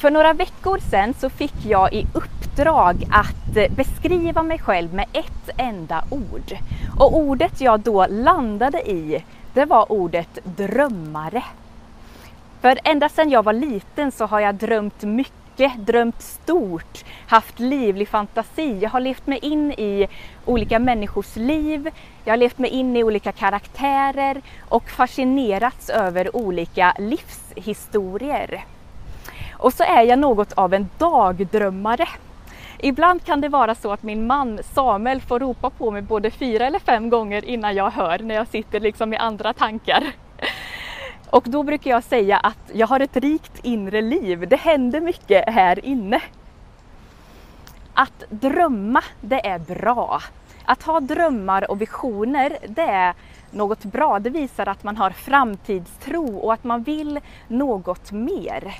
För några veckor sedan så fick jag i uppdrag att eh, beskriva mig själv med ett enda ord. Och ordet jag då landade i, det var ordet drömmare. För ända sedan jag var liten så har jag drömt mycket, drömt stort, haft livlig fantasi. Jag har levt mig in i olika människors liv, jag har levt mig in i olika karaktärer och fascinerats över olika livshistorier. Och så är jag något av en dagdrömmare. Ibland kan det vara så att min man Samuel får ropa på mig både fyra eller fem gånger innan jag hör när jag sitter liksom i andra tankar. Och då brukar jag säga att jag har ett rikt inre liv. Det händer mycket här inne. Att drömma, det är bra. Att ha drömmar och visioner, det är något bra. Det visar att man har framtidstro och att man vill något mer.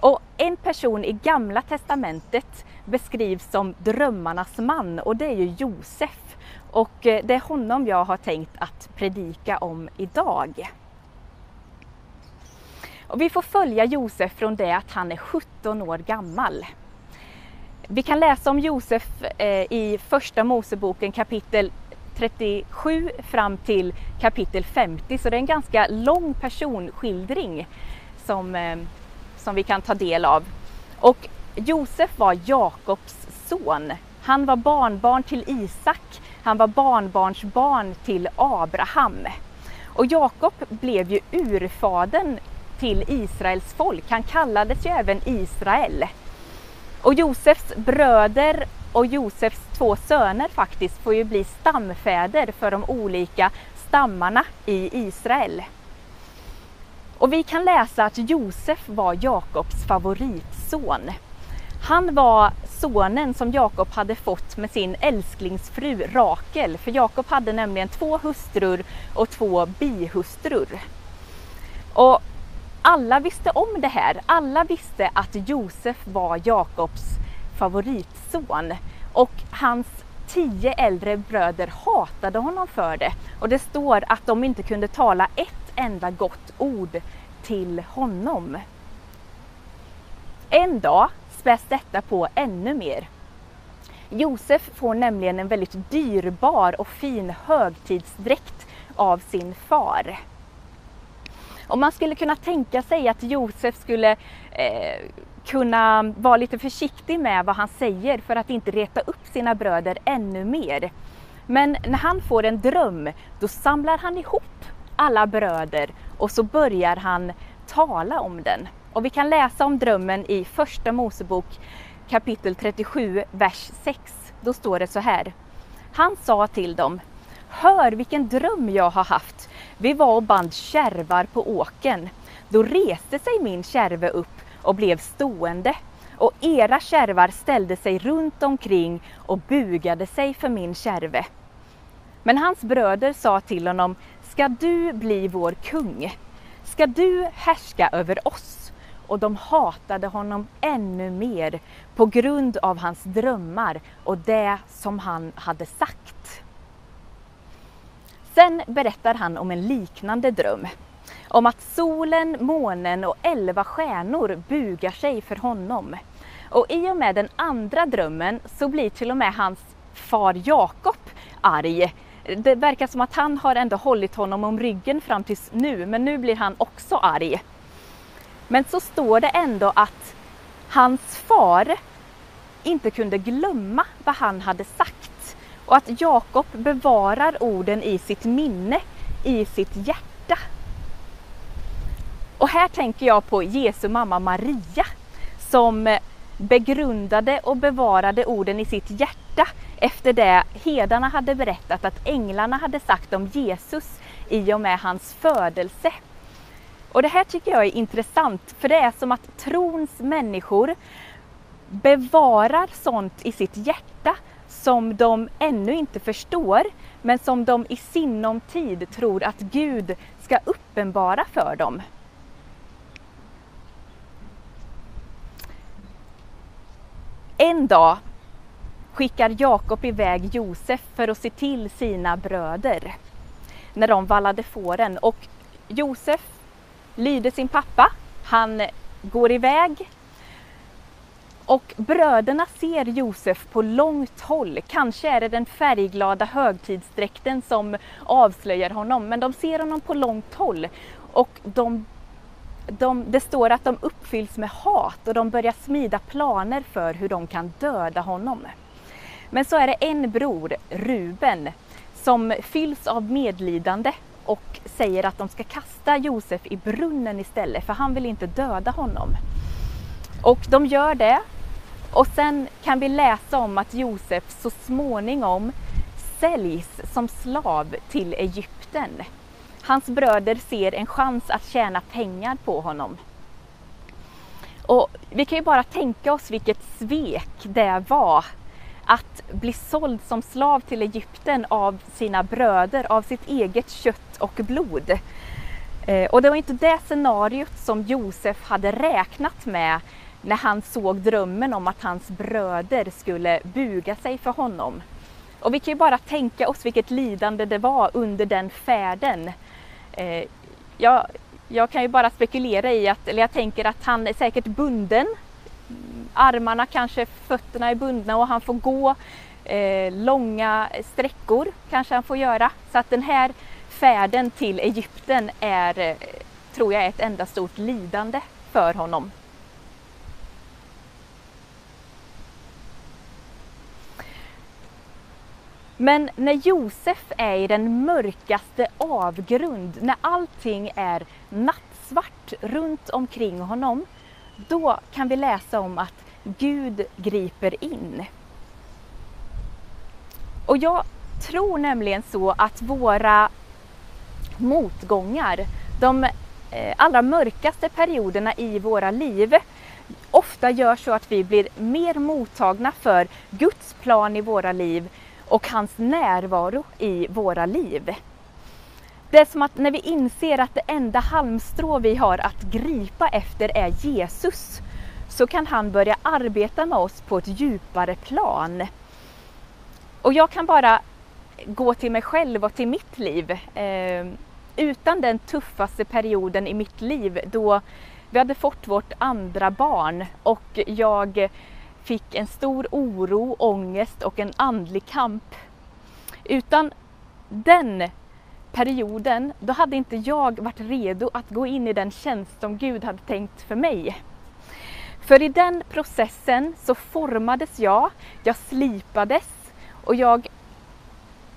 Och en person i Gamla Testamentet beskrivs som drömmarnas man och det är ju Josef. Och eh, det är honom jag har tänkt att predika om idag. Och vi får följa Josef från det att han är 17 år gammal. Vi kan läsa om Josef eh, i Första Moseboken kapitel 37 fram till kapitel 50, så det är en ganska lång personskildring som eh, som vi kan ta del av. Och Josef var Jakobs son. Han var barnbarn till Isak. Han var barnbarnsbarn till Abraham. Och Jakob blev ju urfaden till Israels folk. Han kallades ju även Israel. Och Josefs bröder och Josefs två söner faktiskt får ju bli stamfäder för de olika stammarna i Israel. Och vi kan läsa att Josef var Jakobs favoritson. Han var sonen som Jakob hade fått med sin älsklingsfru Rakel, för Jakob hade nämligen två hustrur och två bihustrur. Och alla visste om det här. Alla visste att Josef var Jakobs favoritson och hans tio äldre bröder hatade honom för det. Och det står att de inte kunde tala ett enda gott ord till honom. En dag späs detta på ännu mer. Josef får nämligen en väldigt dyrbar och fin högtidsdräkt av sin far. Och man skulle kunna tänka sig att Josef skulle eh, kunna vara lite försiktig med vad han säger för att inte reta upp sina bröder ännu mer. Men när han får en dröm, då samlar han ihop alla bröder och så börjar han tala om den. Och vi kan läsa om drömmen i Första Mosebok kapitel 37, vers 6. Då står det så här. Han sa till dem, Hör vilken dröm jag har haft. Vi var och band kärvar på åken. Då reste sig min kärve upp och blev stående och era kärvar ställde sig runt omkring och bugade sig för min kärve. Men hans bröder sa till honom, ska du bli vår kung? Ska du härska över oss? Och de hatade honom ännu mer på grund av hans drömmar och det som han hade sagt. Sen berättar han om en liknande dröm. Om att solen, månen och elva stjärnor bugar sig för honom. Och i och med den andra drömmen så blir till och med hans far Jakob arg det verkar som att han har ändå hållit honom om ryggen fram tills nu, men nu blir han också arg. Men så står det ändå att hans far inte kunde glömma vad han hade sagt och att Jakob bevarar orden i sitt minne, i sitt hjärta. Och här tänker jag på Jesu mamma Maria som begrundade och bevarade orden i sitt hjärta efter det hedarna hade berättat att änglarna hade sagt om Jesus i och med hans födelse. Och det här tycker jag är intressant, för det är som att trons människor bevarar sånt i sitt hjärta som de ännu inte förstår, men som de i sinom tid tror att Gud ska uppenbara för dem. En dag skickar Jakob iväg Josef för att se till sina bröder när de vallade fåren. Och Josef lyder sin pappa. Han går iväg Och bröderna ser Josef på långt håll. Kanske är det den färgglada högtidsdräkten som avslöjar honom, men de ser honom på långt håll. Och de, de, det står att de uppfylls med hat och de börjar smida planer för hur de kan döda honom. Men så är det en bror, Ruben, som fylls av medlidande och säger att de ska kasta Josef i brunnen istället, för han vill inte döda honom. Och de gör det. Och sen kan vi läsa om att Josef så småningom säljs som slav till Egypten. Hans bröder ser en chans att tjäna pengar på honom. Och vi kan ju bara tänka oss vilket svek det var att bli såld som slav till Egypten av sina bröder, av sitt eget kött och blod. Eh, och det var inte det scenariot som Josef hade räknat med när han såg drömmen om att hans bröder skulle buga sig för honom. Och vi kan ju bara tänka oss vilket lidande det var under den färden. Eh, jag, jag kan ju bara spekulera i att, eller jag tänker att han är säkert bunden. Armarna, kanske fötterna är bundna och han får gå eh, långa sträckor, kanske han får göra. Så att den här färden till Egypten är, eh, tror jag, ett enda stort lidande för honom. Men när Josef är i den mörkaste avgrund, när allting är nattsvart runt omkring honom, då kan vi läsa om att Gud griper in. Och jag tror nämligen så att våra motgångar, de eh, allra mörkaste perioderna i våra liv, ofta gör så att vi blir mer mottagna för Guds plan i våra liv och hans närvaro i våra liv. Det är som att när vi inser att det enda halmstrå vi har att gripa efter är Jesus, så kan han börja arbeta med oss på ett djupare plan. Och jag kan bara gå till mig själv och till mitt liv. Eh, utan den tuffaste perioden i mitt liv då vi hade fått vårt andra barn och jag fick en stor oro, ångest och en andlig kamp. Utan den perioden, då hade inte jag varit redo att gå in i den tjänst som Gud hade tänkt för mig. För i den processen så formades jag, jag slipades och jag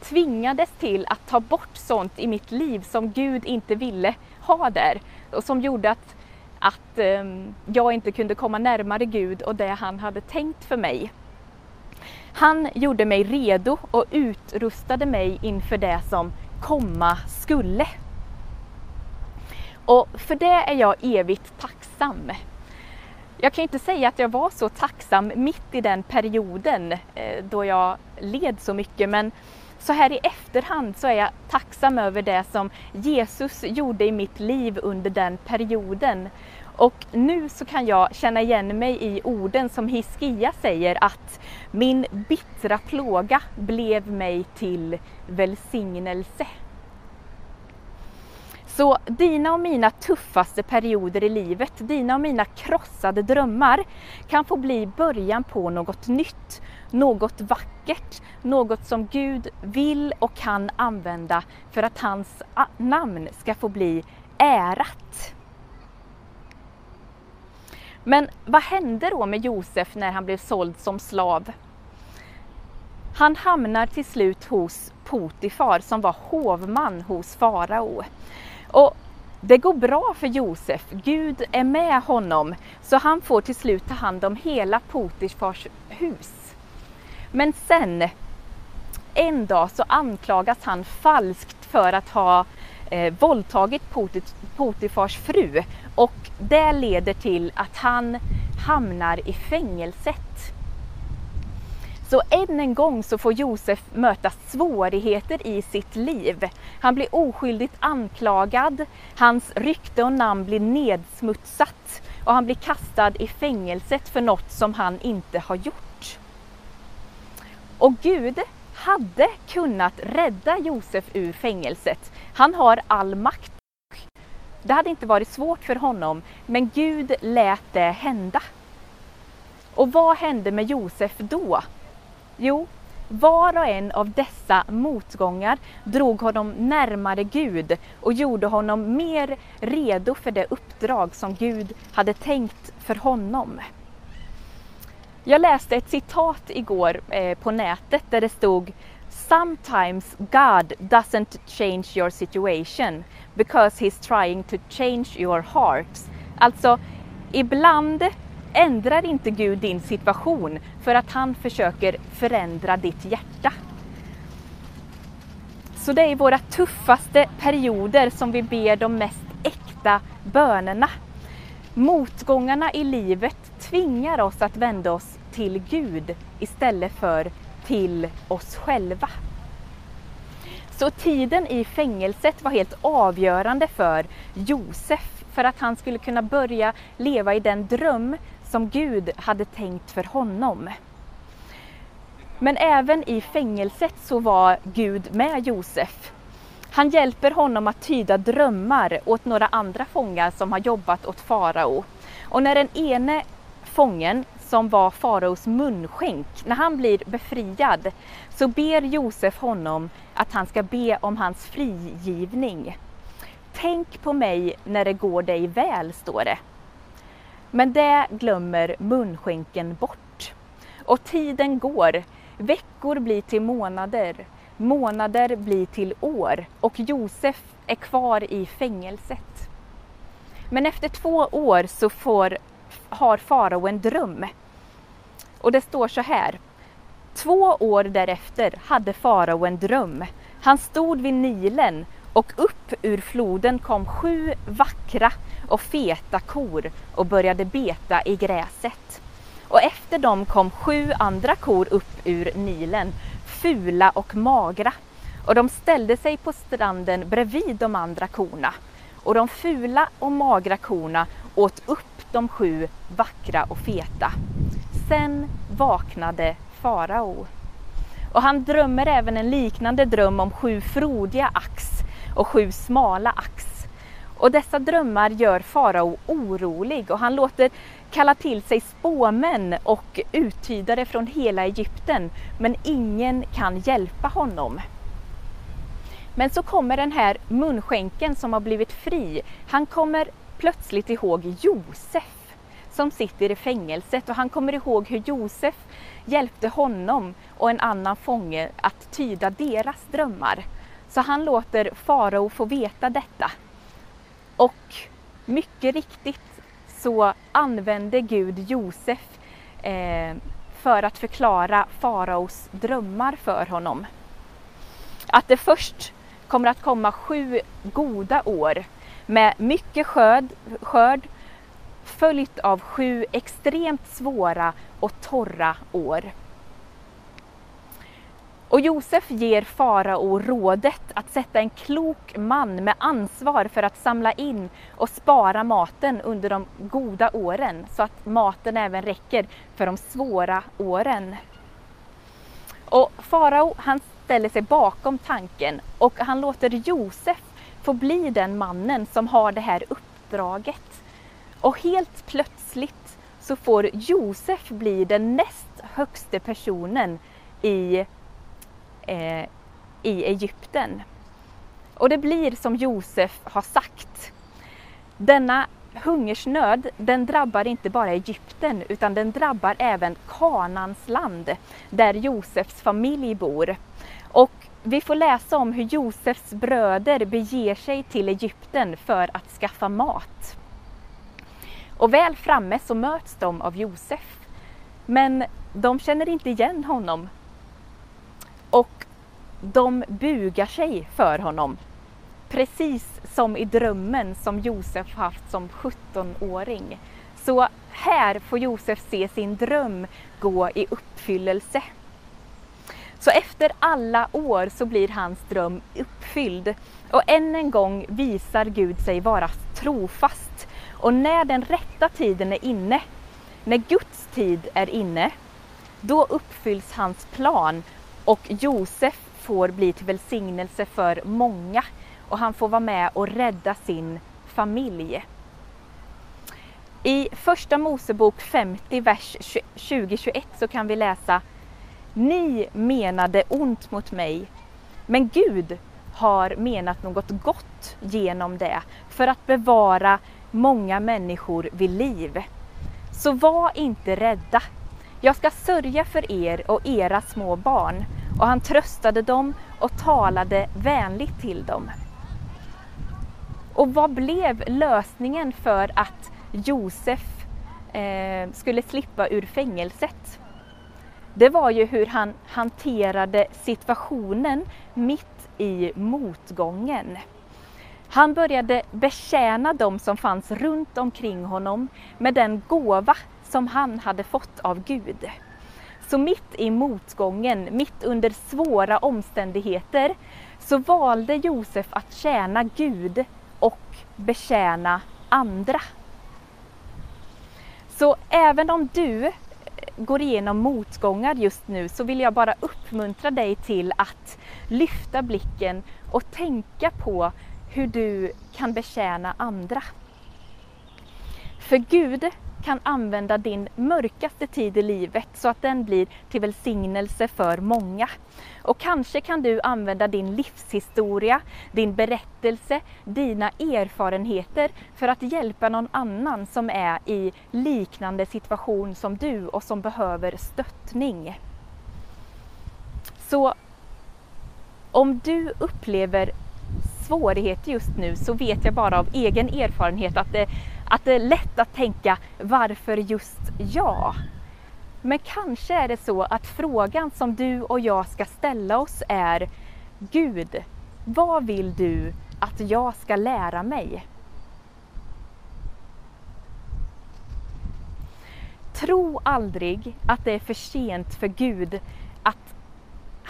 tvingades till att ta bort sånt i mitt liv som Gud inte ville ha där och som gjorde att att ehm, jag inte kunde komma närmare Gud och det han hade tänkt för mig. Han gjorde mig redo och utrustade mig inför det som komma skulle. Och för det är jag evigt tacksam. Jag kan inte säga att jag var så tacksam mitt i den perioden eh, då jag led så mycket men så här i efterhand så är jag tacksam över det som Jesus gjorde i mitt liv under den perioden. Och nu så kan jag känna igen mig i orden som Hiskia säger att min bittra plåga blev mig till välsignelse. Så dina och mina tuffaste perioder i livet, dina och mina krossade drömmar kan få bli början på något nytt, något vackert, något som Gud vill och kan använda för att hans namn ska få bli ärat. Men vad hände då med Josef när han blev såld som slav? Han hamnar till slut hos Potifar som var hovman hos farao. Och det går bra för Josef, Gud är med honom, så han får till slut ta hand om hela Potifars hus. Men sen, en dag så anklagas han falskt för att ha eh, våldtagit Potifars fru och det leder till att han hamnar i fängelset. Så än en gång så får Josef möta svårigheter i sitt liv. Han blir oskyldigt anklagad, hans rykte och namn blir nedsmutsat och han blir kastad i fängelset för något som han inte har gjort. Och Gud hade kunnat rädda Josef ur fängelset. Han har all makt. Det hade inte varit svårt för honom, men Gud lät det hända. Och vad hände med Josef då? Jo, var och en av dessa motgångar drog honom närmare Gud och gjorde honom mer redo för det uppdrag som Gud hade tänkt för honom. Jag läste ett citat igår eh, på nätet där det stod Sometimes God doesn't change your situation because he's trying to change your heart. Alltså, ibland ändrar inte Gud din situation för att han försöker förändra ditt hjärta. Så det är i våra tuffaste perioder som vi ber de mest äkta bönerna. Motgångarna i livet tvingar oss att vända oss till Gud istället för till oss själva. Så tiden i fängelset var helt avgörande för Josef för att han skulle kunna börja leva i den dröm som Gud hade tänkt för honom. Men även i fängelset så var Gud med Josef. Han hjälper honom att tyda drömmar åt några andra fångar som har jobbat åt farao. Och när den ene fången som var faraos munskänk, när han blir befriad så ber Josef honom att han ska be om hans frigivning. Tänk på mig när det går dig väl, står det. Men det glömmer munskänken bort. Och tiden går. Veckor blir till månader. Månader blir till år och Josef är kvar i fängelset. Men efter två år så får, har farao en dröm. Och det står så här. Två år därefter hade farao en dröm. Han stod vid Nilen och upp ur floden kom sju vackra och feta kor och började beta i gräset. Och efter dem kom sju andra kor upp ur Nilen, fula och magra. Och de ställde sig på stranden bredvid de andra korna. Och de fula och magra korna åt upp de sju vackra och feta. Sen vaknade farao. Och han drömmer även en liknande dröm om sju frodiga ax och sju smala ax. Och dessa drömmar gör farao orolig och han låter kalla till sig spåmän och uttydare från hela Egypten. Men ingen kan hjälpa honom. Men så kommer den här munskänken som har blivit fri. Han kommer plötsligt ihåg Josef som sitter i fängelset och han kommer ihåg hur Josef hjälpte honom och en annan fånge att tyda deras drömmar. Så han låter farao få veta detta. Och mycket riktigt så använde Gud Josef eh, för att förklara faraos drömmar för honom. Att det först kommer att komma sju goda år med mycket skörd, skörd följt av sju extremt svåra och torra år. Och Josef ger farao rådet att sätta en klok man med ansvar för att samla in och spara maten under de goda åren så att maten även räcker för de svåra åren. Och farao han ställer sig bakom tanken och han låter Josef få bli den mannen som har det här uppdraget. Och helt plötsligt så får Josef bli den näst högste personen i eh, i Egypten. Och det blir som Josef har sagt. Denna hungersnöd, den drabbar inte bara Egypten utan den drabbar även Kanans land där Josefs familj bor. Och vi får läsa om hur Josefs bröder beger sig till Egypten för att skaffa mat. Och väl framme så möts de av Josef. Men de känner inte igen honom och de bugar sig för honom. Precis som i drömmen som Josef haft som 17-åring. Så här får Josef se sin dröm gå i uppfyllelse. Så efter alla år så blir hans dröm uppfylld och än en gång visar Gud sig vara trofast. Och när den rätta tiden är inne, när Guds tid är inne, då uppfylls hans plan och Josef får bli till välsignelse för många och han får vara med och rädda sin familj. I Första Mosebok 50, vers 20-21 så kan vi läsa Ni menade ont mot mig, men Gud har menat något gott genom det för att bevara många människor vid liv. Så var inte rädda. Jag ska sörja för er och era små barn. Och han tröstade dem och talade vänligt till dem. Och vad blev lösningen för att Josef eh, skulle slippa ur fängelset? Det var ju hur han hanterade situationen mitt i motgången. Han började betjäna dem som fanns runt omkring honom med den gåva som han hade fått av Gud. Så mitt i motgången, mitt under svåra omständigheter, så valde Josef att tjäna Gud och betjäna andra. Så även om du eh, går igenom motgångar just nu så vill jag bara uppmuntra dig till att lyfta blicken och tänka på hur du kan betjäna andra. För Gud kan använda din mörkaste tid i livet så att den blir till välsignelse för många. Och kanske kan du använda din livshistoria, din berättelse, dina erfarenheter för att hjälpa någon annan som är i liknande situation som du och som behöver stöttning. Så om du upplever svårigheter just nu så vet jag bara av egen erfarenhet att det, att det är lätt att tänka varför just jag? Men kanske är det så att frågan som du och jag ska ställa oss är Gud, vad vill du att jag ska lära mig? Tro aldrig att det är för sent för Gud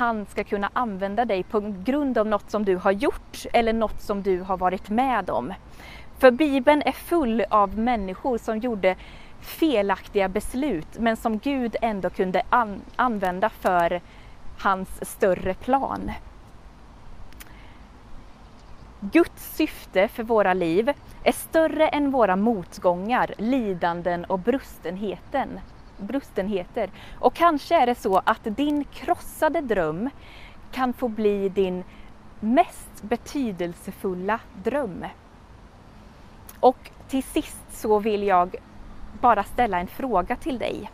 han ska kunna använda dig på grund av något som du har gjort eller något som du har varit med om. För Bibeln är full av människor som gjorde felaktiga beslut men som Gud ändå kunde an använda för hans större plan. Guds syfte för våra liv är större än våra motgångar, lidanden och brustenheten, brustenheter. Och kanske är det så att din krossade dröm kan få bli din mest betydelsefulla dröm. Och till sist så vill jag bara ställa en fråga till dig.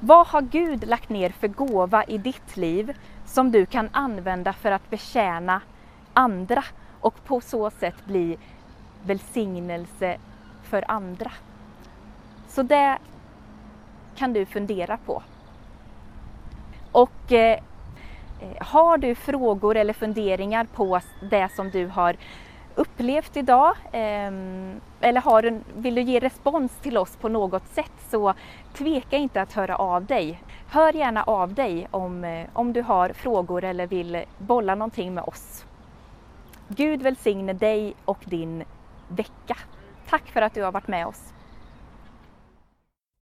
Vad har Gud lagt ner för gåva i ditt liv som du kan använda för att betjäna andra och på så sätt bli välsignelse för andra? Så det kan du fundera på. Och eh, har du frågor eller funderingar på det som du har upplevt idag eh, eller har du, vill du ge respons till oss på något sätt så tveka inte att höra av dig. Hör gärna av dig om, eh, om du har frågor eller vill bolla någonting med oss. Gud välsigne dig och din vecka. Tack för att du har varit med oss.